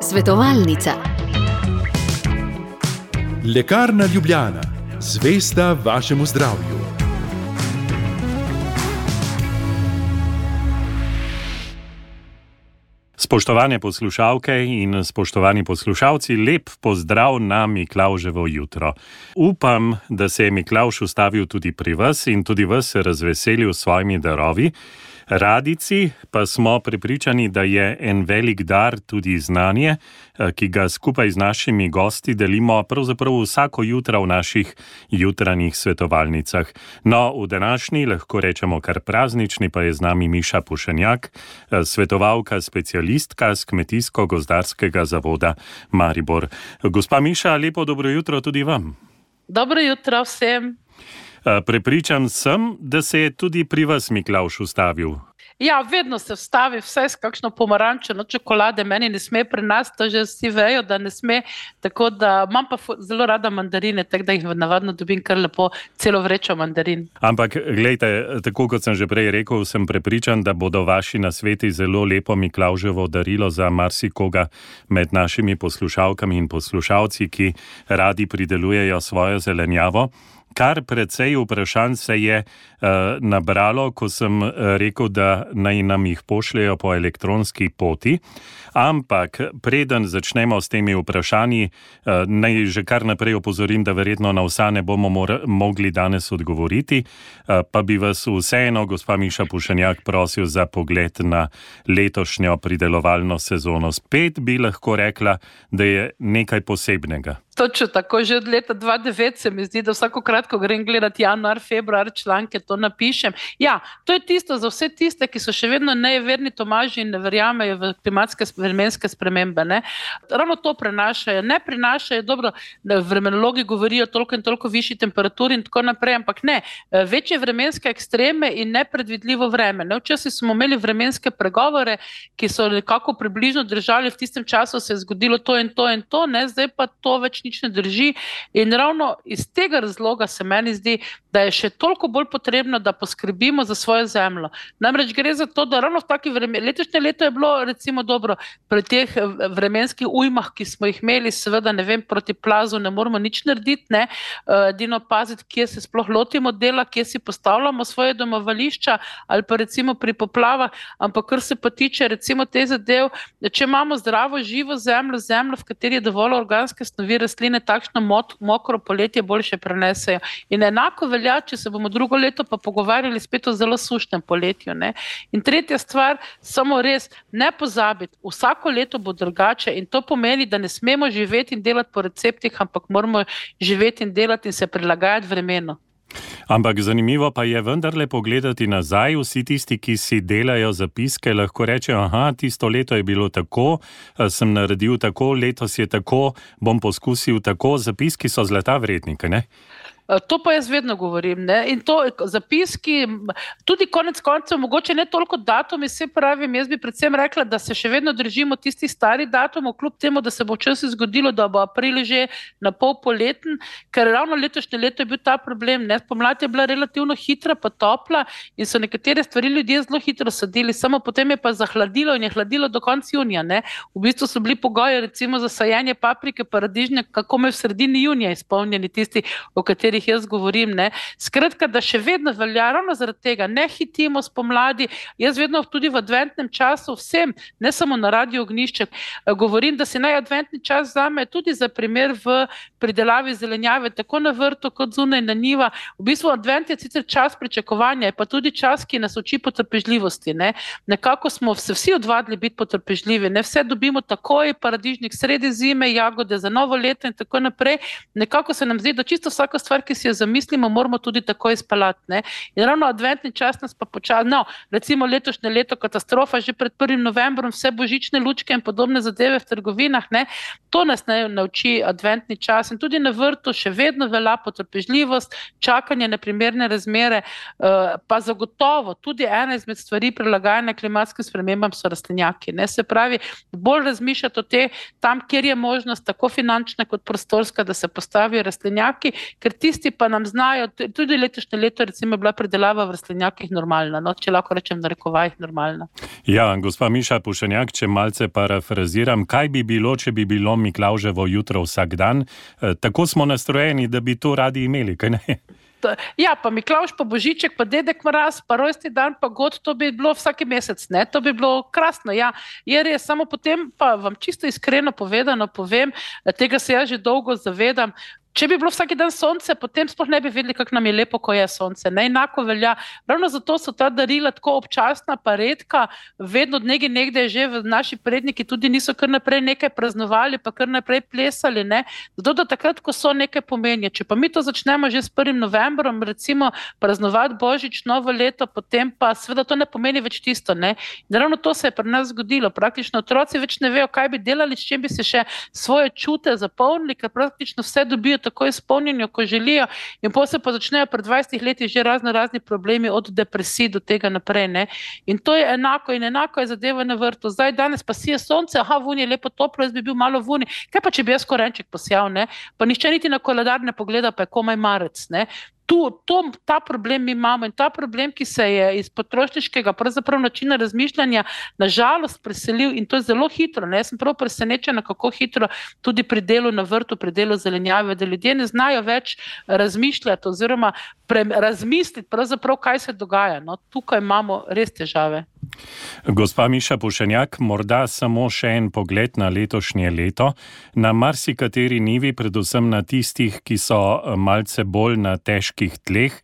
Svetovalnica. Lekarna Ljubljana, zvesta vašemu zdravju. Spoštovane poslušalke in spoštovani poslušalci, lep pozdrav na Miklauževo jutro. Upam, da se je Miklauž ustavil tudi pri vas in tudi vas razveselil s svojimi darovi. Radici pa smo prepričani, da je en velik dar tudi znanje, eh, ki ga skupaj z našimi gosti delimo pravzaprav vsako jutro v naših jutranjih svetovalnicah. No, v današnji, lahko rečemo kar praznični, pa je z nami Miša Pušenjak, eh, svetovalka, specialistka z Kmetijsko-gozdarskega zavoda Maribor. Gospa Miša, lepo dobro jutro tudi vam. Dobro jutro vsem. Prepričan sem, da se je tudi pri vas Miklaš ustavil. Ja, vedno se vstavi vse s kakšno pomarančo, no čokolade, meni ne sme pri nas, to že vsi vejo, da ne sme. Tako da imam pa zelo rada mandarine, tako da jih navadno dobim kar lepo, celo vrečo mandarin. Ampak, gledajte, tako kot sem že prej rekel, sem prepričan, da bodo vaši nasveti zelo lepo Miklauževo darilo za marsikoga med našimi poslušalkami in poslušalci, ki radi pridelujejo svojo zelenjavo. Kar precej vprašanj se je uh, nabralo, ko sem uh, rekel, da naj nam jih pošljajo po elektronski poti. Ampak, preden začnemo s temi vprašanji, uh, naj že kar naprej opozorim, da verjetno na vsa ne bomo mogli danes odgovoriti. Pa bi vas vseeno, gospa Miša Pušenjak, prosil za pogled na letošnjo pridelovalno sezono. Spet bi lahko rekla, da je nekaj posebnega. Točno tako, že od leta 2009 se mi zdi, da vsako krat, ko grem gledati januar, februar članke, to napišem. Ja, to je tisto za vse tiste, ki so še vedno neverni Tomaži in ne verjamejo v klimatske vremenske spremembe. Ne? Ravno to prenašajo. Ne prinašajo, dobro, da vremenologi govorijo toliko in toliko višji temperaturi in tako naprej, ampak ne, večje vremenske ekstreme in nepredvidljivo vreme. Ne? Včasih smo imeli vremenske pregovore, ki so nekako približno držali, v tistem času se je zgodilo to in to in to, ne? zdaj pa to več nič ne drži. In ravno iz tega razloga se meni zdi, da je še toliko bolj potrebno, da poskrbimo za svojo zemljo. Namreč gre za to, da ravno v takih vremenah, letošnje leto je bilo recimo dobro, pri teh eh, vremenskih ujmah, ki smo jih imeli, seveda ne vem, proti plazu ne moramo nič narediti, ne, eh, edino paziti, kje se sploh lotimo dela, kje si postavljamo svoje domovališča ali pa recimo pri poplavah, ampak kar se pa tiče recimo te zadev, če imamo zdravo, živo zemljo, zemljo, v kateri je dovolj organske snovi, rastline takšno mokro poletje boljše prenesejo. In enako velja, če se bomo drugo leto pa pogovarjali spet o zelo sušnem poletju. Ne? In tretja stvar, samo res ne pozabiti, vsako leto bo drugače in to pomeni, da ne smemo živeti in delati po receptih, ampak moramo živeti in delati in se prilagajati vremenu. Ampak zanimivo pa je vendarle pogledati nazaj. Vsi tisti, ki si delajo zapiske, lahko rečejo: Aha, tisto leto je bilo tako, eh, sem naredil tako, letos je tako, bom poskusil tako. Zapiski so zlata vrednike. Ne? Eh, to pa jaz vedno govorim. Ne? In to zapiski, tudi konec koncev, mogoče ne toliko datumi, se pravi, jaz bi predvsem rekla, da se še vedno držimo tistih starih datumov, kljub temu, da se bo včasih zgodilo, da bo april že na pol poleten, ker ravno letošnje leto je bil ta problem. Ne? Pomlad je bila relativno hitra, pa topla in so nekatere stvari ljudje zelo hitro sadili, samo potem je pa zahladilo in je hladilo do konca junija. Ne? V bistvu so bili pogoji, recimo za sajanje paprike, paradižne, kako me v sredini junija izpolnjeni tisti, o katerih katerih jaz govorim. Ne. Skratka, da še vedno velja, ravno zaradi tega, ne hitimo spomladi. Jaz vedno tudi v adventnem času vsem, ne samo na radio ognišče, eh, govorim, da se naj adventni čas zame tudi za primer v pridelavi zelenjave, tako na vrtu kot zunaj na njiva. V bistvu advent je sicer čas pričakovanja, pa tudi čas, ki nas uči potrpežljivosti. Ne. Nekako smo se vsi odvadili biti potrpežljivi, ne vse dobimo takoj, paradižnik sredi zime, jagode za novo leto in tako naprej. Nekako se nam zdi, da čisto vsaka stvar, ki si jo zamislimo, moramo tudi tako izpeljati. In ravno adventni čas nas pa počasi, no, recimo letošnje leto, katastrofa, že pred 1. novembrom, vse božične lučke in podobne zadeve v trgovinah, ne, to nas ne nauči adventni čas. In tudi na vrtu še vedno velja potrpežljivost, čakanje na primerne razmere, uh, pa zagotovo tudi ena izmed stvari prilagajanja klimatskim spremembam so rastlinjaki. Ne. Se pravi, bolj razmišljati o tem, tam, kjer je možnost, tako finančna kot prostorska, da se postavijo rastlinjaki, ker ti tisti pa nam znajo, tudi letošnje leto recimo je bila predelava v rastlinjakih normalna, no, če lahko rečem na rekovajih normalna. Ja, gospa Miša Pušenjak, če malce parafraziram, kaj bi bilo, če bi bilo Miklauževo jutro vsak dan? E, tako smo nastrojeni, da bi to radi imeli, kaj ne? Ja, pa Miklaš, pa Božiček, pa Dedek Mraz, pa rojsti dan, pa God, to bi bilo vsak mesec, ne? to bi bilo krasno. Ja, je res, samo potem pa vam čisto iskreno povedano povem, tega se jaz že dolgo zavedam. Če bi bilo vsak dan sonce, potem sploh ne bi vedeli, kako nam je lepo, ko je sonce. Ne enako velja. Ravno zato so ta darila tako občasna, pa redka, vedno nekaj nekde že v naši predniki tudi niso kar naprej nekaj praznovali, pa kar naprej plesali. Ne? Zato da takrat, ko so nekaj pomenje. Če pa mi to začnemo že s 1. novembrom, recimo praznovati Božič, novo leto, potem pa seveda to ne pomeni več tisto. Ravno to se je pri nas zgodilo. Praktično otroci več ne vejo, kaj bi delali, s čim bi se še svoje čute zapolnili, ker praktično vse dobijo tako izpolnjeni, kot želijo, in potem se pa začnejo pred 20 leti že razno razni problemi, od depresije do tega naprej. Ne? In to je enako, in enako je zadeva na vrtu. Zdaj, danes pa si je sonce, ah, vuni je lepo toplo, jaz bi bil malo vuni. Kaj pa, če bi jaz korenček posijal, ne? pa nišče niti na koledar ne pogleda, pa je komaj marec. Ne? Tu, to, ta problem mi imamo in ta problem, ki se je iz potrošniškega načina razmišljanja nažalost preselil in to je zelo hitro. Ne? Jaz sem prav presenečena, kako hitro tudi pri delu na vrtu, pri delu zelenjave, da ljudje ne znajo več razmišljati oziroma pre, razmisliti, kaj se dogaja. No? Tukaj imamo res težave. Gospa Miša Pušenjak, morda samo še en pogled na letošnje leto. Na marsikateri nivi, predvsem na tistih, ki so eh, malce bolj na težkih tleh,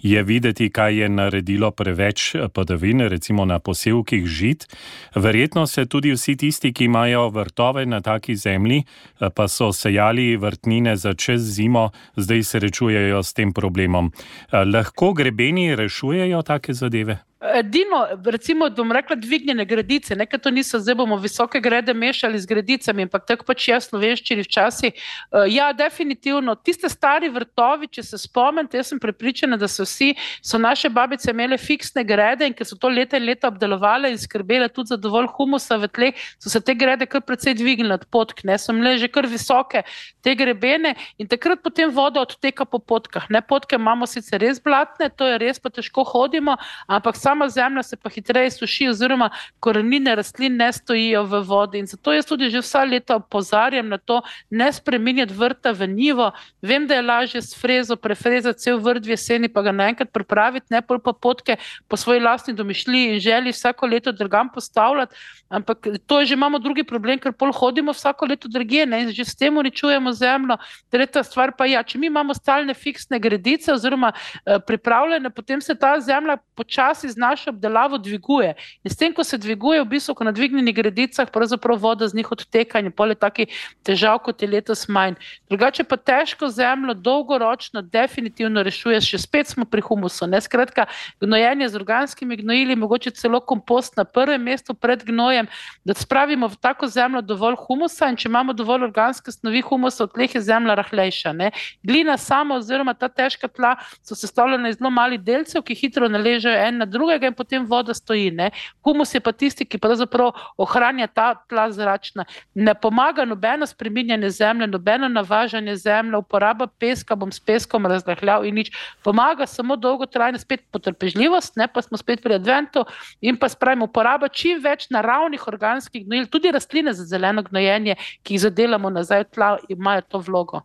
je videti, kaj je naredilo preveč eh, padavin, recimo na posevkih žit. Verjetno se tudi vsi tisti, ki imajo vrtove na taki zemlji, eh, pa so sejali vrtnine za čez zimo, zdaj srečujejo s tem problemom. Lahko grebeni rešujejo take zadeve? Edino, recimo, da bom rekla, dvignjene gredice, nekaj to niso, zdaj bomo visoke grede mešali z gredicami, ampak tako pač jaz slovenščini včasih. Uh, ja, definitivno, tiste stari vrtovi, če se spomnite, jaz sem prepričana, da so vsi, so naše babice imele fiksne grede in ker so to leta in leta obdelovali in skrbele tudi za dovolj humusa v tleh, so se te grede kar precej dvignile od potk, ne so imele že kar visoke te grebene in takrat potem voda odteka po potkah. Ne, potke imamo sicer res blatne, to je res, pa težko hodimo, ampak sama zemlja se pa hitreje suši, oziroma korenine rastlin ne stojijo v vodi. In zato jaz tudi že vsa leta opozarjam na to, ne spremenjati vrta v nivo. Vem, da je lažje s frezo prefrezati cel vrt v jeseni, pa ga naenkrat pripraviti, ne pa potke po svoji lastni domišljiji in želji vsako leto drugam postavljati. Ampak to je že imamo drugi problem, ker pol hodimo vsako leto drugje in že s tem uničujemo zemljo. Tretja stvar pa je, ja, če mi imamo stalne fiksne gredice oziroma eh, pripravljene, potem se ta zemlja počasi z našo obdelavo dviguje. In s tem, ko se dviguje, v bistvu, ko na dvignjenih gredicah, pravzaprav voda z njih odteka in je pole taki težav, kot je letos manj. Drugače pa težko zemljo dolgoročno definitivno rešuje, še spet smo pri humusu. Ne? Skratka, gnojenje z organskimi gnojili, mogoče celo kompost na prvem mestu pred gnojem, da spravimo v tako zemljo dovolj humusa in če imamo dovolj organske snovi humusa, od tleh je zemlja rahlejša. Ne? Glina sama oziroma ta težka tla so sestavljena iz zelo malih delcev, ki hitro naležejo en na drugega in potem voda stoji. Ne? Humus je pa tisti, ki pravzaprav ohranja ta tla zračna. Ne pomaga nobeno spreminjanje zemlje, nobeno navažanje zemlje, uporaba peska, bom s peskom razrahljal in nič. Pomaga samo dolgotrajna spet potrpežljivost, ne pa smo spet pri adventu in pa spravimo uporaba čim več naravnih organskih gnojil, tudi rastline za zeleno gnojenje, ki jih zadelamo nazaj v tla, imajo to vlogo.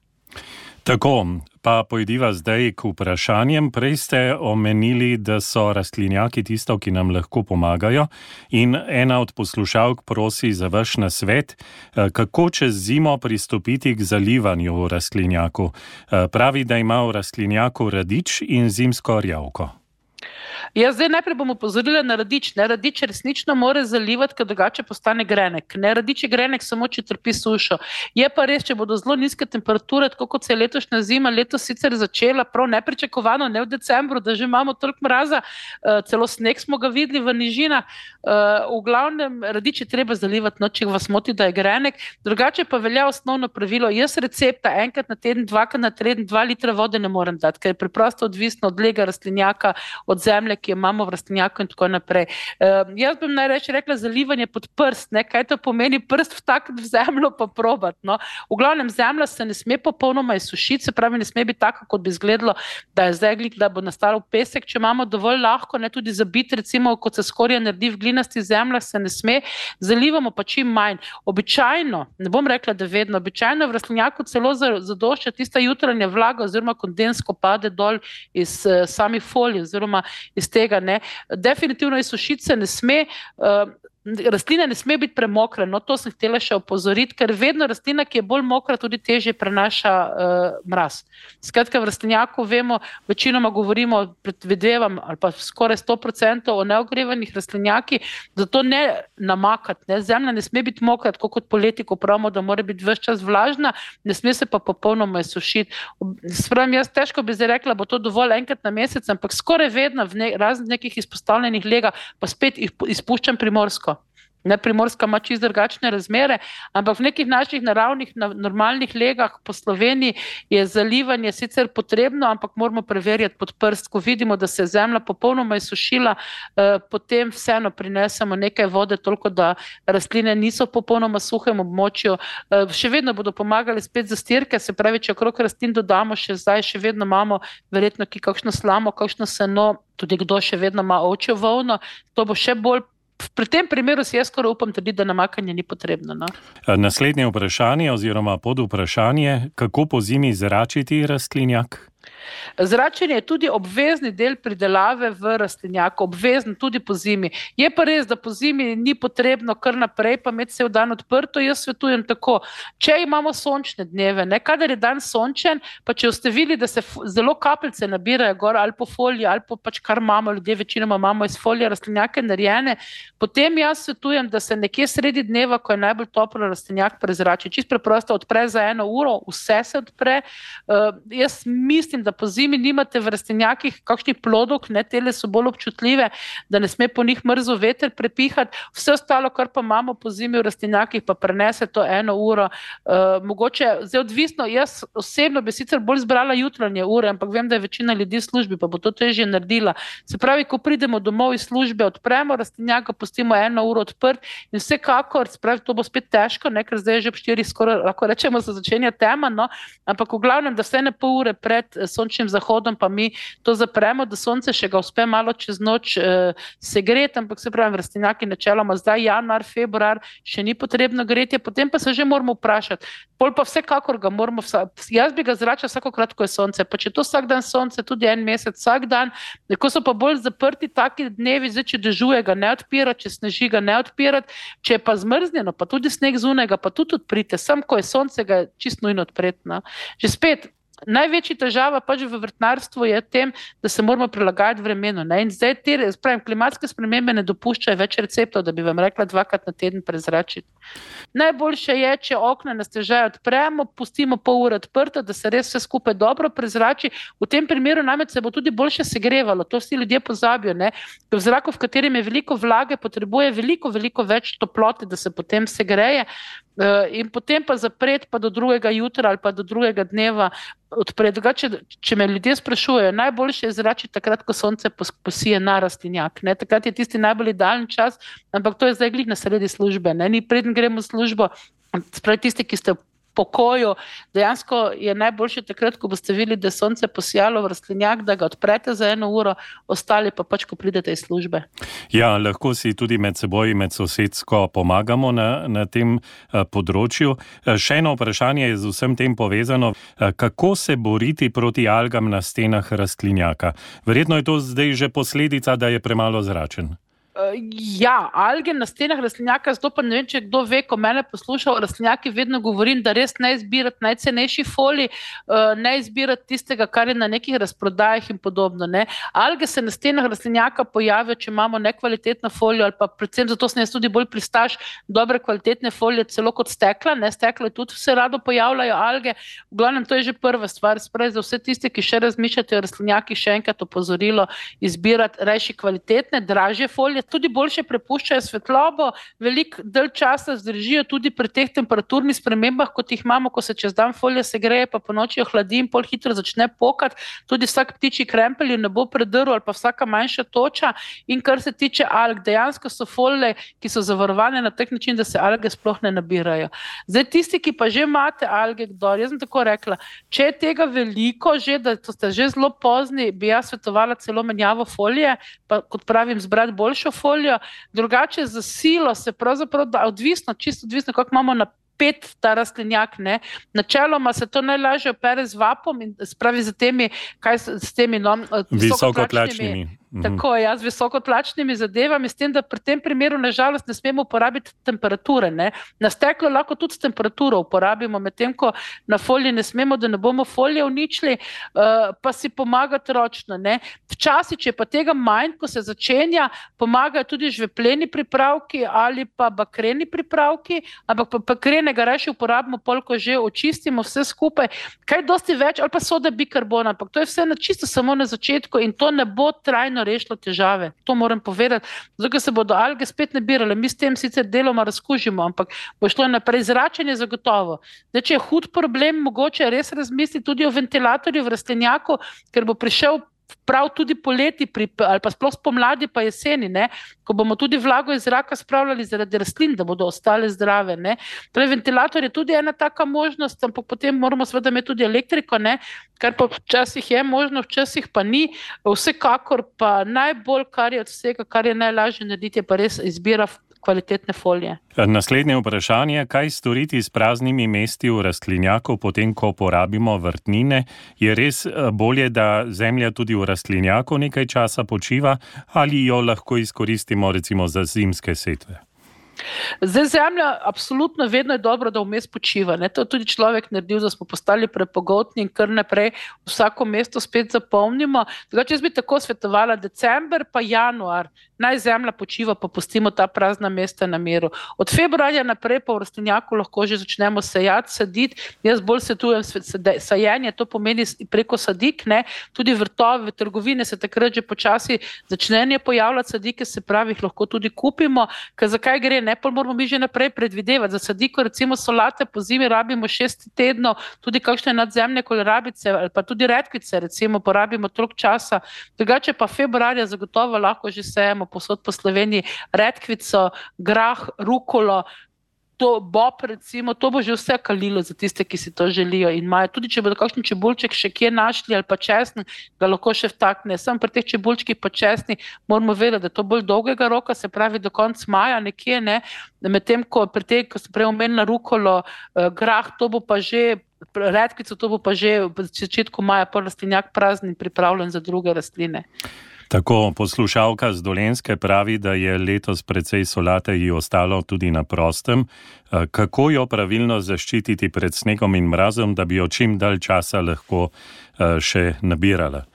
Tako, pa pojdiva zdaj k vprašanjem. Prej ste omenili, da so rastlinjaki tisto, ki nam lahko pomagajo. In ena od poslušalk prosi za vaš nasvet, eh, kako čez zimo pristopiti k zalivanju rastlinjaku. Eh, pravi, da ima v rastlinjaku radič in zimsko rjavko. Jaz zdaj najprej bom opozorila na radič. Ne, radič resnično mora zalivati, ker drugače postane grenek. Ne, radič je grenek samo, če trpi sušo. Je pa res, če bodo zelo nizke temperature, tako kot se je letošnja zima letos sicer začela, prav nepričakovano, ne v decembru, da že imamo toliko mraza, uh, celo sneg smo ga videli v nižinah. Uh, v glavnem, radič je treba zalivati, no, če vas moti, da je grenek. Drugače pa velja osnovno pravilo. Jaz recepta enkrat na teden, dvakrat na teden, dva litra vode ne morem dati, ker je preprosto odvisno od lega rastlinjaka, od zemlje, ki jo imamo v rastlinjaku in tako naprej. Uh, jaz bi najreč rekla zalivanje pod prst, ne? kaj to pomeni prst vtakniti v zemljo pa probat. No? V glavnem zemlja se ne sme popolnoma izsušiti, se pravi, ne sme biti tako, kot bi izgledalo, da je zdaj glik, da bo nastalo pesek, če imamo dovolj lahko, ne tudi za biti, recimo, kot se skoraj naredi v glinasti zemlji, se ne sme, zalivamo pa čim manj. Običajno, ne bom rekla, da vedno, običajno v rastlinjaku celo zadošča tista jutranja vlaga oziroma kondensko pade dol iz uh, samih folij oziroma iz tega. Ne. Definitivno izsušiti se ne sme. Uh, Rastlina ne sme biti premokra, no to sem htela še opozoriti, ker vedno rastlina, ki je bolj mokra, tudi teže prenaša uh, mraz. Skratka, v rastlinjaku vemo, večinoma govorimo, predvidevam, ali pa skoraj 100% o neogrevanih rastlinjakih, zato ne namakati. Ne. Zemlja ne sme biti mokra, tako kot poleti, ko pravimo, da mora biti vse čas vlažna, ne sme se pa popolnoma izsušiti. Spravim, jaz težko bi zdaj rekla, bo to dovolj enkrat na mesec, ampak skoraj vedno v ne, raznih nekih izpostavljenih lega pa spet izpuščam primorsko. Ne, primorska ima čisto drugačne razmere, ampak v nekih naših naravnih, na, normalnih legah po Sloveniji je zalivanje sicer potrebno, ampak moramo preverjati pod prst. Ko vidimo, da se je zemlja popolnoma izsušila, eh, potem vseeno prinesemo nekaj vode, toliko da rastline niso popolnoma suhem območju. Eh, še vedno bodo pomagali spet za stirke, se pravi, če okrog rastlin dodamo še zdaj, še vedno imamo verjetno ki kakšno slamo, kakšno seno, tudi kdo še vedno ima očjo volno, to bo še bolj pri tem primeru si jaz skoraj upam trditi, da namakanje ni potrebno. No? Naslednje vprašanje oziroma pod vprašanje, kako po zimi zračiti rastlinjak? Zračenje je tudi obvezni del pridelave v rastlinjaku, obvezen tudi po zimi. Je pa res, da po zimi ni potrebno kar naprej, pa imeti cel dan odprto. Jaz svetujem tako, če imamo sončne dneve, ne kadar je dan sončen, pa če ste videli, da se zelo kapljice nabirajo gor ali po foliji, ali pa pač kar imamo, ljudje večinoma imamo iz folije rastlinjake narejene, potem jaz svetujem, da se nekje sredi dneva, ko je najbolj toplo, rastlinjak prezrači. Čist preprosto odpre za eno uro, vse se odpre. Uh, jaz mislim, da po zimi nimate v rastlinjakih kakšnih plodov, ne tele so bolj občutljive, da ne sme po njih mrzo veter prepihati. Vse ostalo, kar pa imamo po zimi v rastlinjakih, pa prenese to eno uro. Uh, mogoče zdaj odvisno, jaz osebno bi sicer bolj zbrala jutranje ure, ampak vem, da je večina ljudi v službi, pa bo to težje naredila. Se pravi, ko pridemo domov iz službe, odpremo rastlinjak, pustimo eno uro odprt in vsekakor, spravi, to bo spet težko, ne, ker zdaj je že ob štirih, skoraj lahko rečemo, se začenja tema, no, ampak v glavnem, da vse ne pol ure pred eh, sončnim zahodom, pa mi to zapremo, da sonce še ga uspe malo čez noč uh, se greti, ampak se pravi, vrstnjaki načeloma zdaj januar, februar še ni potrebno greti, potem pa se že moramo vprašati. Pol pa vsekakor ga moramo, jaz bi ga zračal vsakokrat, ko je sonce, pa če to vsak dan sonce, tudi en mesec, vsak dan, ko so pa bolj zaprti taki dnevi, zdaj če dežuje ga ne odpirati, če sneži ga ne odpirati, če je pa zmrznjeno, pa tudi sneg zunega, pa tudi odprite, sam ko je sonce, ga je čist nujno odpreti. No. Že spet, Največja težava pač v vrtnarstvu je v tem, da se moramo prilagajati vremenu. Ne? In zdaj te spravim, klimatske spremembe ne dopuščajo več receptov, da bi vam rekla dvakrat na teden prezračiti. Najboljše je, če okna na stežaj odpremo, pustimo pol ure odprta, da se res vse skupaj dobro prezrači. V tem primeru namreč se bo tudi boljše segrevalo. To vsi ljudje pozabijo. Ne? V zraku, v katerem je veliko vlage, potrebuje veliko, veliko več toplote, da se potem segreje. Uh, in potem pa zapreti, pa do drugega jutra ali pa do drugega dneva odpreti. Če, če me ljudje sprašujejo, najboljše je zračiti takrat, ko sonce posije na rastlinjak. Ne? Takrat je tisti najbolj idealen čas, ampak to je zdaj glih na sredi službe. Ne? Ni predn gremo v službo. Spravi tisti, ki ste pokoju. Dejansko je najboljše takrat, ko boste videli, da je sonce posijalo v rastlinjak, da ga odprete za eno uro, ostali pa pač, ko pridete iz službe. Ja, lahko si tudi med seboj, med sosedsko pomagamo na, na tem uh, področju. Uh, še eno vprašanje je z vsem tem povezano. Uh, kako se boriti proti algam na stenah rastlinjaka? Verjetno je to zdaj že posledica, da je premalo zračen. Uh, ja, alge na stenah rastlinjaka, zato pa ne vem, če kdo ve, ko me posluša o rastlinjaki, vedno govorim, da res ne izbirati najcenejši foli, uh, ne izbirati tistega, kar je na nekih razprodajah in podobno. Ne. Alge se na stenah rastlinjaka pojavijo, če imamo nekvalitetno folijo, ali pa predvsem zato sem jaz tudi bolj pristaš dobre kvalitetne folije, celo kot stekla. Ne. Steklo je tudi vse rado pojavljajo alge. V glavnem, to je že prva stvar. Sprej za vse tiste, ki še razmišljate o rastlinjakih, še enkrat opozorilo, izbirati rejši kvalitetne, dražje folije alge tudi boljše prepuščajo svetlobo, veliko del časa zdržijo tudi pri teh temperaturnih spremembah, kot jih imamo, ko se čez dan folija segreje, pa po noči ohladi in pol hitro začne pokati. Tudi vsak ptiči krempelj ne bo predrl ali pa vsaka manjša toča. In kar se tiče alg, dejansko so folije, ki so zavarovane na tak način, da se alge sploh ne nabirajo. Zdaj, tisti, ki pa že imate alge, kdo, jaz sem tako rekla, če je tega veliko, že, da ste že zelo pozni, bi jaz svetovala celo menjavo folije, pa kot pravim, zbrati boljšo folijo. Drugače, za silo se pravzaprav da, odvisno, čisto odvisno, kako imamo na pet ta rastlinjak. Ne. Načeloma se to najlažje opere z vapom in spravi z temi, kaj s temi no, visokotlačnimi. Mhm. Tako je, z visokotlačnimi zadevami, s tem, da pri tem primeru, nažalost, ne smemo uporabiti temperature. Ne. Na steklo lahko tudi temperaturo uporabimo, medtem ko na foliji ne smemo, da ne bomo folije uničili, uh, pa si pomagati ročno. Ne. Včasih, če pa tega manj, ko se začenja, pomagajo tudi žvepleni pripravki ali pa bakreni pripravki, ampak pa bakrenega reši uporabimo, polko že očistimo vse skupaj. Kaj dosti več, ali pa soda bikarbona, ampak to je vse na čisto samo na začetku in to ne bo trajno bistveno rešilo težave. To moram povedati. Zato se bodo alge spet nabirale. Mi s tem sicer deloma razkužimo, ampak bo šlo naprej. Zračenje zagotovo. Zdaj, če je hud problem, mogoče res razmisliti tudi o ventilatorju v rastlinjaku, ker bo prišel prav tudi poleti, pri, ali pa sploh spomladi, pa jeseni, ne, ko bomo tudi vlago iz zraka spravljali zaradi rastlin, da bodo ostale zdrave. Torej, ventilator je tudi ena taka možnost, ampak potem moramo seveda imeti tudi elektriko, ne, kar pa včasih je možno, včasih pa ni. Vsekakor pa najbolj, kar je od vsega, kar je najlažje narediti, je pa res izbira kvalitetne folije. Naslednje vprašanje: kaj storiti s praznimi mesti v rastlinjaku, potem ko porabimo vrtnine? Je res eh, bolje, da zemlja tudi v rastlinjaku nekaj časa počiva, ali jo lahko izkoristimo recimo za zimske setve? Zdaj, zemlja, absolutno, vedno je dobro, da vmes počiva. Ne? To je tudi človek naredil, da smo postali prepogotni in kar naprej vsako mesto spet zapolnimo. Drugače, jaz bi tako svetovala decembr, pa januar, naj zemlja počiva, pa pustimo ta prazna mesta na miru. Od februarja naprej pa v rastlinjaku lahko že začnemo sejati, saditi. Jaz bolj svetujem sajenje, to pomeni preko sadik, ne? tudi vrtove, trgovine se takrat že počasi začnejo pojavljati sadike, se pravi, jih lahko tudi kupimo. Ker zakaj gre? Ne? Pa moramo mi že naprej predvidevati. Za sadiko, recimo solate po zimi, rabimo šest tednov, tudi kakšne nadzemne kolerabice ali pa tudi redkvice, recimo, porabimo toliko časa. Drugače pa februarja zagotovo lahko že sejemo posod po Sloveniji redkvico, grah, rukolo. To, bob, recimo, to bo že vse kalilo za tiste, ki si to želijo. Tudi če bodo kakšen čebulček še kje našli ali pa česni, ga lahko še vtakne. Sam pri teh čebulčkih pa česni moramo vedeti, da je to bolj dolgega roka, se pravi do konca maja, nekje ne. Medtem ko pri tem, ko se prej omenila rukolo, eh, grah, to bo pa že. Redkvico to bo pa že v začetku maja, pa rastlinjak prazen in pripravljen za druge rastline. Tako poslušalka z Dolenske pravi, da je letos precej solate ji ostalo tudi na prostem. Eh, kako jo pravilno zaščititi pred snegom in mrazom, da bi jo čim dalj časa lahko eh, še nabirala?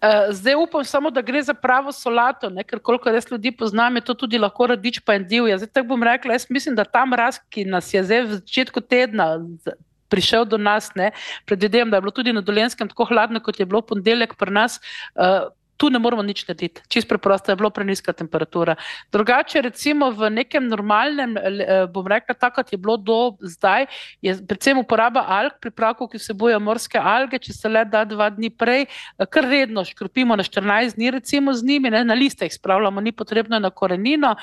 Eh, zdaj upam samo, da gre za pravo solato, ne? ker koliko res ljudi poznam, je to tudi lahko radič pa en divja. Zdaj tako bom rekla, jaz mislim, da ta mraz, ki nas je zdaj v začetku tedna prišel do nas, ne? predvidevam, da je bilo tudi na dolenskem tako hladno, kot je bilo ponedeljek pri nas. Uh, tu ne moramo nič narediti, čist preprosto je bilo preniska temperatura. Drugače, recimo v nekem normalnem, eh, bom rekla, tako kot je bilo do zdaj, je predvsem uporaba alg, pripravkov, ki vsebujejo morske alge, če se le da dva dni prej, eh, kar redno škropimo na 14 dni, recimo z njimi, ne, na liste jih spravljamo, ni potrebno na korenino.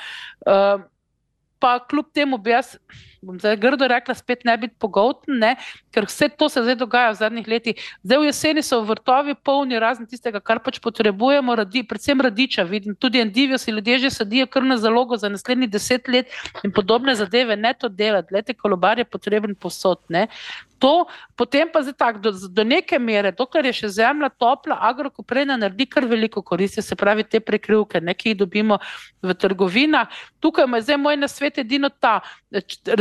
Pa kljub temu bi jaz, bom zdaj grdo rekla, spet ne biti pogotn, ne? ker vse to se zdaj dogaja v zadnjih letih. Zdaj v jeseni so vrtovi polni razen tistega, kar pač potrebujemo, radi, predvsem radiča. Vidim tudi endivijo, si ljudje že sadijo kar na zalogo za naslednji deset let in podobne zadeve, ne to delati. Lete kolobar je potreben posod. Ne? To, potem pa zdaj tako, do, do neke mere, dokler je še zemlja topla, agrokoprena naredi kar veliko koristi, se pravi te prekrivke, ki jih dobimo v trgovinah. Tukaj je zdaj moj nasvet edino ta,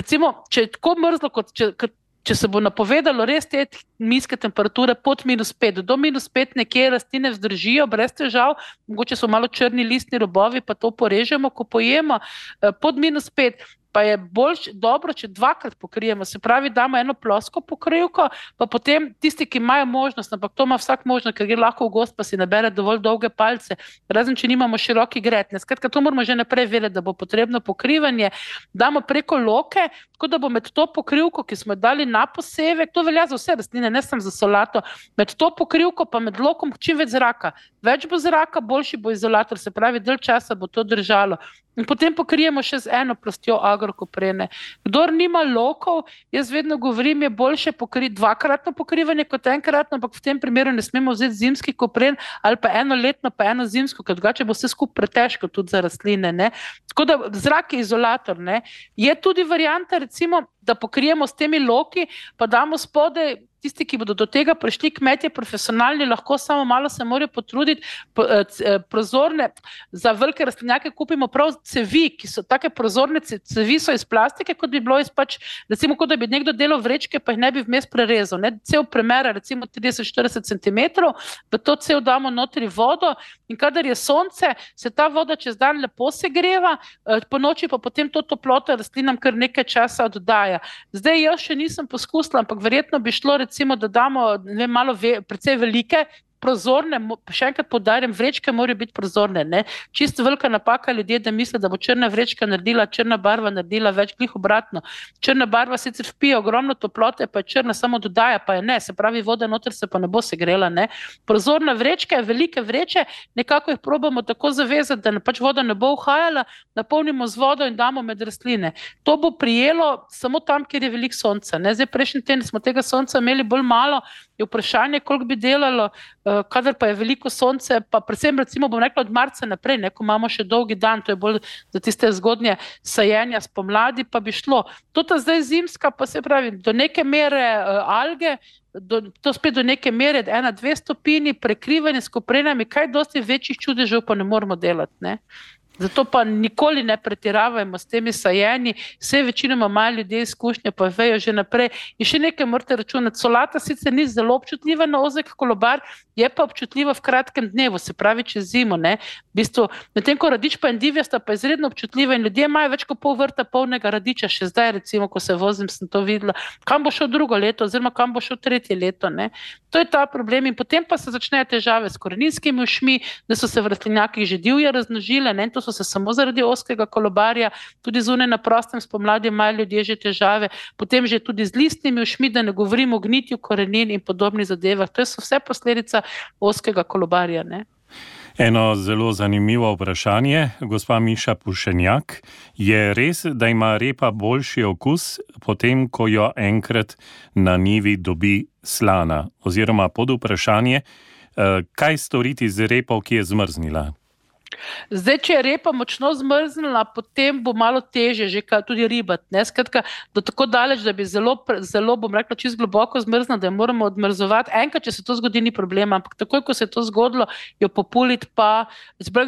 recimo, če je tako mrzlo, kot če. kot Če se bo napovedalo res te nizke temperature pod minus 5, do minus 5 nekje rastline vzdržijo, brez težav, mogoče so malo črni listni robovi, pa to porežemo, ko pojemo. Eh, pod minus 5 pa je bolj dobro, če dvakrat pokrijemo. Se pravi, damo eno plosko pokrivko, pa potem tisti, ki imajo možnost, ampak to ima vsak možnost, ker gre lahko v gost, pa si nabere dovolj dolge palce, razen če nimamo široki gretne. Skratka, to moramo že naprej vedeti, da bo potrebno pokrivanje. Damo preko loke, tako da bo med to pokrivko, ki smo jo dali na posevek, to velja za vse rastline, ne samo za solato, med to pokrivko pa med lokom čim več zraka. Več bo zraka, boljši bo izolator, se pravi, del časa bo to držalo. In potem pokrijemo še z eno plastjo agrokoprene. Kdor nima lokov, jaz vedno govorim, je boljše pokriti dvakratno pokrivanje kot enkratno, ampak v tem primeru ne smemo vzeti zimski kopren ali pa eno letno, pa eno zimsko, ker drugače bo vse skupaj pretežko tudi za rastline. Ne? Tako da zrak je izolator. Ne? Je tudi varijanta, recimo, da pokrijemo s temi loki, pa damo spodaj tisti, ki bodo do tega prišli, kmetje, profesionalni, lahko samo malo se morajo potruditi. Eh, eh, prozorne, za velike rastlinjake kupimo prav cevi, ki so tako prozorne, cevi so iz plastike, kot bi bilo iz pač, recimo, kot da bi nekdo delal vrečke, pa jih ne bi vmes prerezal. Ne? Cel premera, recimo 30-40 cm, v to cel damo notri vodo in kadar je sonce, se ta voda čez dan lepo segreva, eh, po noči pa potem to toploto rastlinam kar nekaj časa oddaja. Zdaj jaz še nisem poskusila, ampak verjetno bi šlo recimo, da damo ne, malo, ve, precej velike prozorne, še enkrat podarjam, vrečke morajo biti prozorne. Ne? Čisto velika napaka ljudi, da mislijo, da bo črna vrečka naredila, črna barva naredila več, glih obratno. Črna barva sicer vpije ogromno toplote, pa je črna samo dodaja, pa je ne, se pravi, voda noter se pa ne bo segrela. Ne? Prozorna vrečka velike vreče, nekako jih probamo tako zavezati, da ne, pač voda ne bo uhajala, napolnimo z vodo in damo med rastline. To bo prijelo samo tam, kjer je veliko sonca. Ne? Zdaj, prejšnji teden smo tega sonca imeli bolj malo, je vprašanje, koliko bi delalo. Eh, kadar pa je veliko sonce, pa predvsem, recimo, bom rekla od marca naprej, ne, ko imamo še dolgi dan, to je bolj za tiste zgodnje sajenja spomladi, pa bi šlo. To ta zdaj zimska, pa se pravi, do neke mere uh, alge, do, to spet do neke mere, ena, dve stopini, prekrivanje s koprenami, kaj dosti večjih čudežev pa ne moramo delati. Ne. Zato pa nikoli ne pretiravajmo s temi sajenji, vse večinoma imajo ljudje izkušnje, pa vejo že naprej. In še nekaj morate računati. Solata sicer ni zelo občutljiva na ozek kolobar, je pa občutljiva v kratkem dnevu, se pravi čez zimo. Medtem ko radič pa endivija sta pa izredno občutljiva in ljudje imajo več kot pol vrta polnega radiča, še zdaj, recimo, ko se vozim, sem to videla. Kam bo šel drugo leto, oziroma kam bo šel tretje leto. Ne? To je ta problem. In potem pa se začnejo težave s koreninskimi ušmi, da so se v rastlinjakih že divje raznožile so se samo zaradi oskega kolobarja, tudi zunaj na prostem spomladi imajo ljudje že težave, potem že tudi z listnimi ušmi, da ne govorimo o gnitju korenin in podobnih zadevah. To so vse posledica oskega kolobarja. Ne? Eno zelo zanimivo vprašanje, gospa Miša Pušenjak. Je res, da ima repa boljši okus, potem ko jo enkrat na nivi dobi slana? Oziroma pod vprašanje, eh, kaj storiti z repo, ki je zmrznila? Zdaj, če je repa močno zmrznila, potem bo malo teže, že kaj tudi ribat. Skratka, do tako daleč, da bi zelo, zelo bom rekla, čist globoko zmrznila, da jo moramo odmrzovati. Enkrat, če se to zgodi, ni problema, ampak takoj, ko se je to zgodilo, jo populiti pa.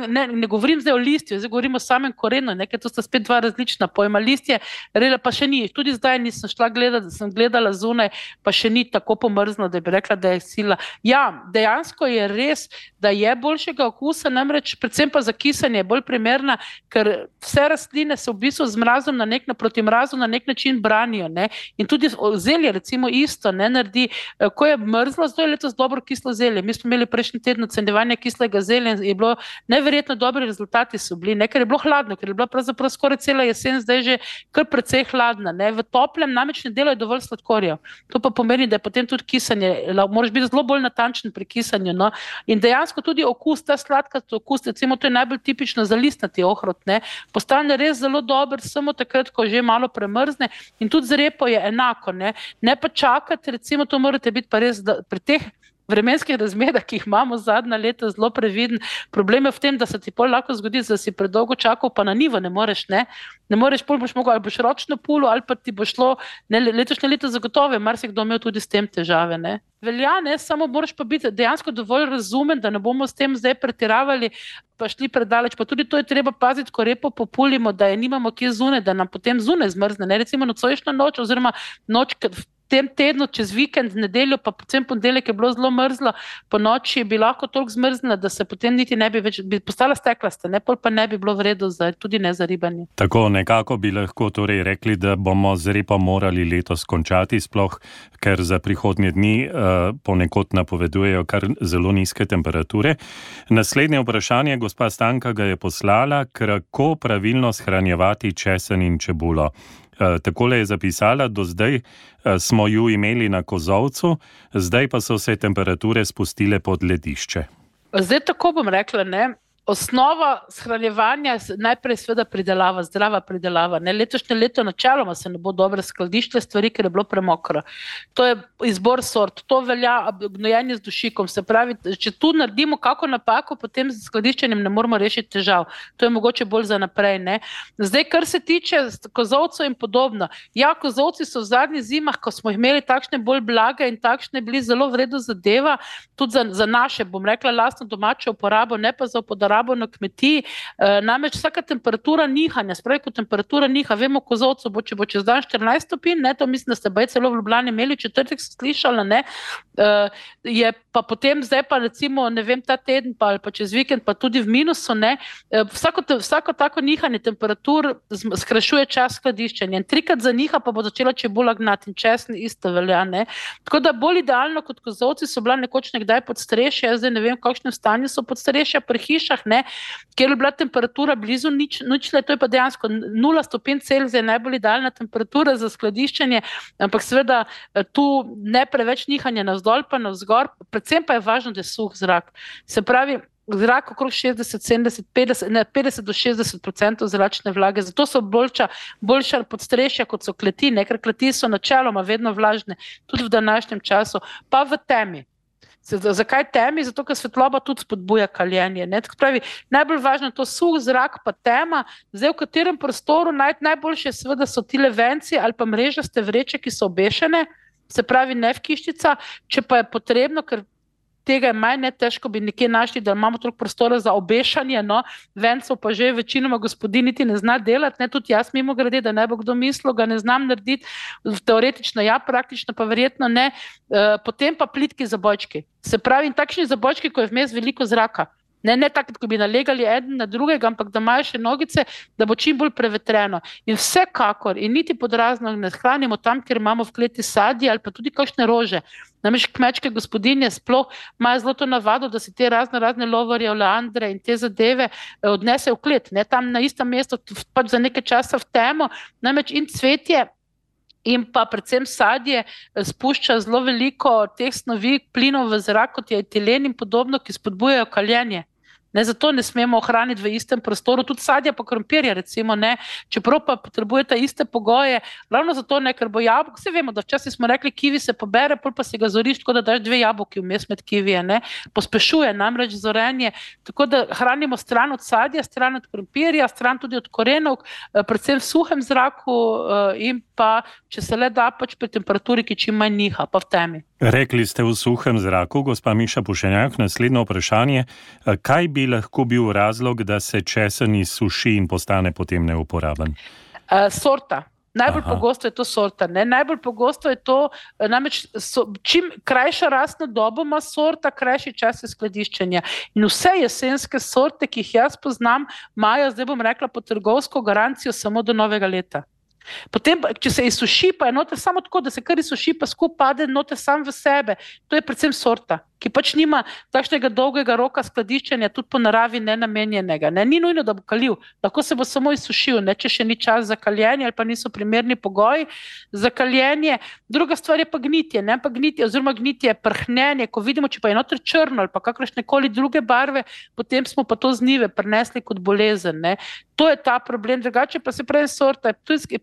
Ne, ne govorim zdaj o listju, zdaj govorim o samem korenu, nekaj to sta spet dva različna pojma. Listje, rela pa še ni, tudi zdaj nisem šla gledati, sem gledala zunaj, pa še ni tako pomrzno, da bi rekla, da je sila. Ja, dejansko je res, da je boljšega okusa, namreč predvsem pa pa za kisanje bolj primerna, ker vse rastline se v bistvu z mrazom na nek, mrazu na nek način branijo. Ne? In tudi zelje, recimo, isto ne naredi. Eh, ko je mrzlo, zdaj je letos dobro kislo zelje. Mi smo imeli prejšnji teden ocenjevanje kislega zelja in je bilo neverjetno dobri rezultati so bili, ne? ker je bilo hladno, ker je bila pravzaprav skoraj cela jesen, zdaj že kar precej hladna. Ne? V toplem namreč ne delajo dovolj sladkorja. To pa pomeni, da je potem tudi kisanje, moraš biti zelo bolj natančen pri kisanju. No? In dejansko tudi okus, ta sladka okus, recimo, to je najbolj tipično za listnati ohrot, ne, postane res zelo dober, samo takrat, ko že malo premrzne. In tudi z repo je enako. Ne, ne pa čakati, recimo, to morate biti pa res pri teh vremenskih razmerah, ki jih imamo zadnja leta, zelo previden. Problem je v tem, da se ti lahko zgodi, da si predolgo čakal, pa na nivo ne moreš. Ne, ne moreš, pol boš mogel ali boš ročno pulo, ali pa ti bo šlo ne, letošnje leto zagotovo, mar si kdo imel tudi s tem težave. Ne. Velja, ne, samo moraš pa biti dejansko dovolj razumen, da ne bomo s tem zdaj pretiravali, pa šli predaleč. Pa tudi to je treba paziti, ko repo populimo, da je nimamo kje zune, da nam potem zune zmrzne. Ne. Recimo nocojšnja noč, oziroma noč, tem tednu, čez vikend, nedeljo, pa potem ponedeljek je bilo zelo mrzlo, po noči bi lahko toliko zmrznila, da se potem niti ne bi več, bi postala steklasta, ne pol pa ne bi bilo vredno za tudi ne za ribanje. Tako nekako bi lahko torej rekli, da bomo z repom morali letos končati, sploh ker za prihodnje dni uh, ponekod napovedujejo kar zelo nizke temperature. Naslednje vprašanje, gospa Stanka ga je poslala, kako pravilno shranjevati česen in čebulo. Eh, takole je zapisala, do zdaj eh, smo ju imeli na kozovcu, zdaj pa so se temperature spustile pod ledišče. Zdaj tako bom rekla, ne? Osnova shranjevanja je najprej seveda pridelava, zdrava pridelava. Ne, letošnje leto načeloma se ne bo dobro skladišče stvari, ker je bilo premokro. To je izbor sort, to velja gnojenje z dušikom. Se pravi, če tu naredimo kako napako, potem z skladiščenjem ne moramo rešiti težav. To je mogoče bolj za naprej. Ne. Zdaj, kar se tiče kozovcev in podobno. Ja, kozovci so v zadnjih zimah, ko smo imeli takšne bolj blage in takšne bili zelo vredno zadeva, tudi za, za naše, bom rekla, lastno domačo uporabo, ne pa za uporabo rabo na kmetiji. E, namreč vsaka temperatura nihanja, spravi, ko temperatura niha, vemo, kozovcu bo, če bo čez dan 14 stopinj, ne, to mislim, da ste baj celo v Ljubljani imeli, četrtek se slišala, ne, e, je pa potem zdaj pa recimo, ne vem, ta teden pa ali pa čez vikend pa tudi v minusu, ne, e, vsako, te, vsako tako nihanje temperatur skrajšuje čas skladiščenja in trikrat za niha pa bo začela čebula gnati in česni isto velja, ne. Tako da bolj idealno kot kozovci so bila nekoč nekdaj pod strešje, jaz zdaj ne vem, v kakšnem stanju so pod strešje pri hišah, ne, kjer je bila temperatura blizu nič, ničle, to je pa dejansko 0 stopinj Celzija, najbolj idealna temperatura za skladiščenje, ampak seveda eh, tu ne preveč nihanja navzdol, pa navzgor, predvsem pa je važno, da je suh zrak. Se pravi, Zrak okrog 60, 70, 50, ne, 50 do 60 odstotkov zračne vlage, zato so boljša, boljša podstrešja kot so kleti, ne, ker kleti so načeloma vedno vlažne, tudi v današnjem času, pa v temi. Zakaj temi? Zato, ker svetloba tudi spodbuja kaljenje. Pravi, najbolj važno je to suh zrak, pa tema. Zdaj, v katerem prostoru naj, najboljše seveda so ti levenci ali pa mrežaste vreče, ki so obešene, se pravi ne v kiščica, če pa je potrebno, ker tega je manj, ne težko bi nekje našli, da imamo toliko prostora za obešanje, no, vencov pa že večinoma gospodin niti ne zna delati, ne tudi jaz mimo grede, da ne bo kdo mislil, ga ne znam narediti, teoretično ja, praktično pa verjetno ne, e, potem pa plitki zabojčki. Se pravi, takšni zabojčki, ko je vmes veliko zraka. Ne, ne tako, da bi nalegali en na drugega, ampak da imajo še nogice, da bo čim bolj prevetreno. In vsekakor, in niti pod razno ne hranimo tam, kjer imamo v kleti sadje ali pa tudi kakšne rože. Namreč kmečke gospodinje sploh imajo zelo to navado, da si te razne, razne lovorje, oleandre in te zadeve eh, odnesejo v klet, ne tam na istem mestu, pač za nekaj časa v temo. Namreč in cvetje. In pa predvsem sadje eh, spušča zelo veliko teh snovi, plinov v zrak, kot je etilen in podobno, ki spodbujajo kaljenje. Ne, zato ne smemo ohraniti v istem prostoru, tudi sadja, pa krompirja, recimo, ne, čeprav pa potrebujete iste pogoje. Ravno zato, ne, ker bo jabolko, vse vemo, da včasih smo rekli, kivi se pobere, pol pa si ga zoriš, tako da daš dve jabolki vmes med kivije. Ne, pospešuje namreč zorenje. Tako da hranimo stran od sadja, stran od krompirja, stran tudi od korenov, eh, predvsem v suhem zraku eh, in pa, če se le da, pač pri temperaturi, ki čim manj niha, pa v temi. Rekli ste v suhem zraku, gospa Miša Pušenjak, naslednje vprašanje. Kaj bi lahko bil razlog, da se česen izsuši in postane potem neuporaben? Uh, sorta. Najbolj Aha. pogosto je to sorta. Ne? Najbolj pogosto je to, namreč so, čim krajša rastna doba ima sorta, krajši čas skladiščenja. In vse jesenske sorte, ki jih jaz poznam, imajo, zdaj bom rekla, po trgovsko garancijo samo do novega leta. Potem, če se izsuši, pa je noter samo tako, da se kar izsuši, pa skupaj pade noter sam v sebe. To je predvsem sorta ki pač nima takšnega dolgega roka skladiščenja, tudi po naravi ne namenjenega. Ne? Ni nujno, da bo kalil, lahko se bo samo izsušil, ne? če še ni čas za kaljenje ali pa niso primerni pogoji za kaljenje. Druga stvar je pa gnitje, ne pa gnitje, oziroma gnitje, prhnenje. Ko vidimo, če pa je noter črno ali pa kakršne koli druge barve, potem smo pa to znive prenesli kot bolezen. Ne? To je ta problem, drugače pa se prej sorta,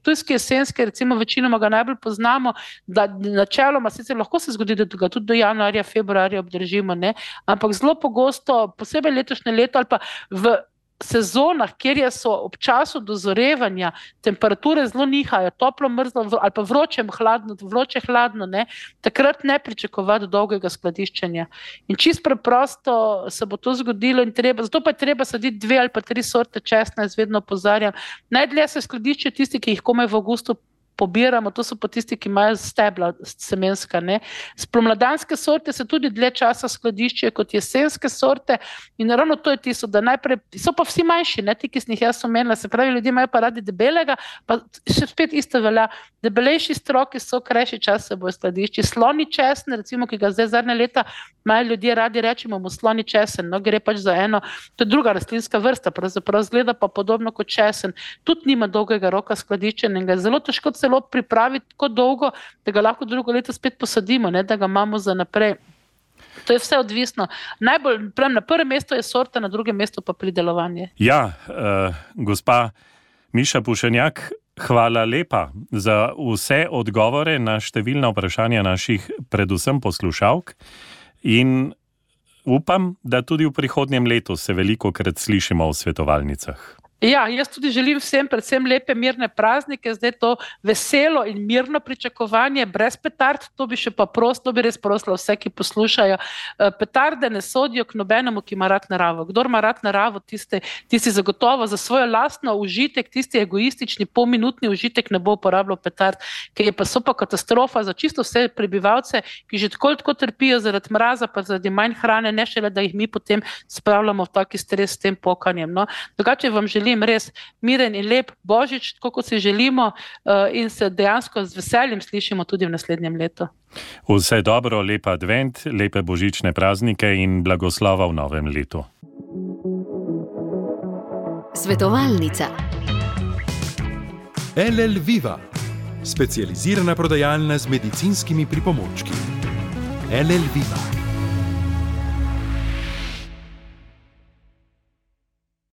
tujski jesenski, recimo večinoma ga najbolj poznamo, da načeloma sicer lahko se zgodi, da ga tudi do januarja, februarja obdržimo. Ne? Ampak zelo pogosto, posebej letošnje leto ali pa v sezonah, kjer so ob času dozorevanja temperature zelo nihajo, toplo, mrzlo ali pa vroče, hladno, vroče, hladno, ne? takrat ne pričakovati dolgega skladiščenja. In čist preprosto se bo to zgodilo, treba, zato pa je treba saditi dve ali pa tri sorte česna, jaz vedno opozarjam. Najdlje se skladišče tisti, ki jih komaj v avgustu pobiramo, to so pa tisti, ki imajo stebla semenska. Ne. Spomladanske sorte se tudi dlje časa skladiščijo kot jesenske sorte in ravno to je tisto, da najprej so pa vsi manjši, ne ti, ki sem jih jaz omenila, se pravi, ljudje imajo pa radi debelega, pa še spet isto velja, debelejši stroki so krajši čas se bojo skladišči. Sloni česen, recimo, ki ga zdaj zadnje leta imajo ljudje radi, rečemo mu sloni česen, no gre pač za eno, to je druga rastlinska vrsta, pravzaprav zgleda pa podobno kot česen, tudi nima dolgega roka skladiščenega, zelo težko celo pripraviti tako dolgo, da ga lahko drugo leto spet posadimo, ne, da ga imamo za naprej. To je vse odvisno. Najbolj, na prvem mestu je sorta, na drugem mestu pa pridelovanje. Ja, uh, gospa Miša Pušenjak, hvala lepa za vse odgovore na številna vprašanja naših, predvsem poslušalk. In upam, da tudi v prihodnjem letu se veliko krat slišimo v svetovalnicah. Ja, jaz tudi želim vsem, predvsem lepe, mirne praznike, zdaj to veselo in mirno pričakovanje, brez petard. To bi še pa prosto, bi res prosila vse, ki poslušajo. Eh, petarde ne sodijo k nobenemu, ki ima rad naravo. Kdor ima rad naravo, tisti, tisti zagotovo za svojo lastno užitek, tisti egoistični, polminutni užitek ne bo uporabljal petard, ker je pa so pa katastrofa za čisto vse prebivalce, ki že tako tako trpijo zaradi mraza, pa zaradi manj hrane, ne šele, da jih mi potem spravljamo v taki stres s tem pokanjem. No. Drugače vam želim želim res miren in lep božič, tako kot si želimo, uh, in se dejansko z veseljem slišimo tudi v naslednjem letu. Vse dobro, lep advent, lepe božične praznike in blagoslova v novem letu. Svetovalnica. LL Viva, specializirana prodajalna z medicinskimi pripomočki. LL Viva.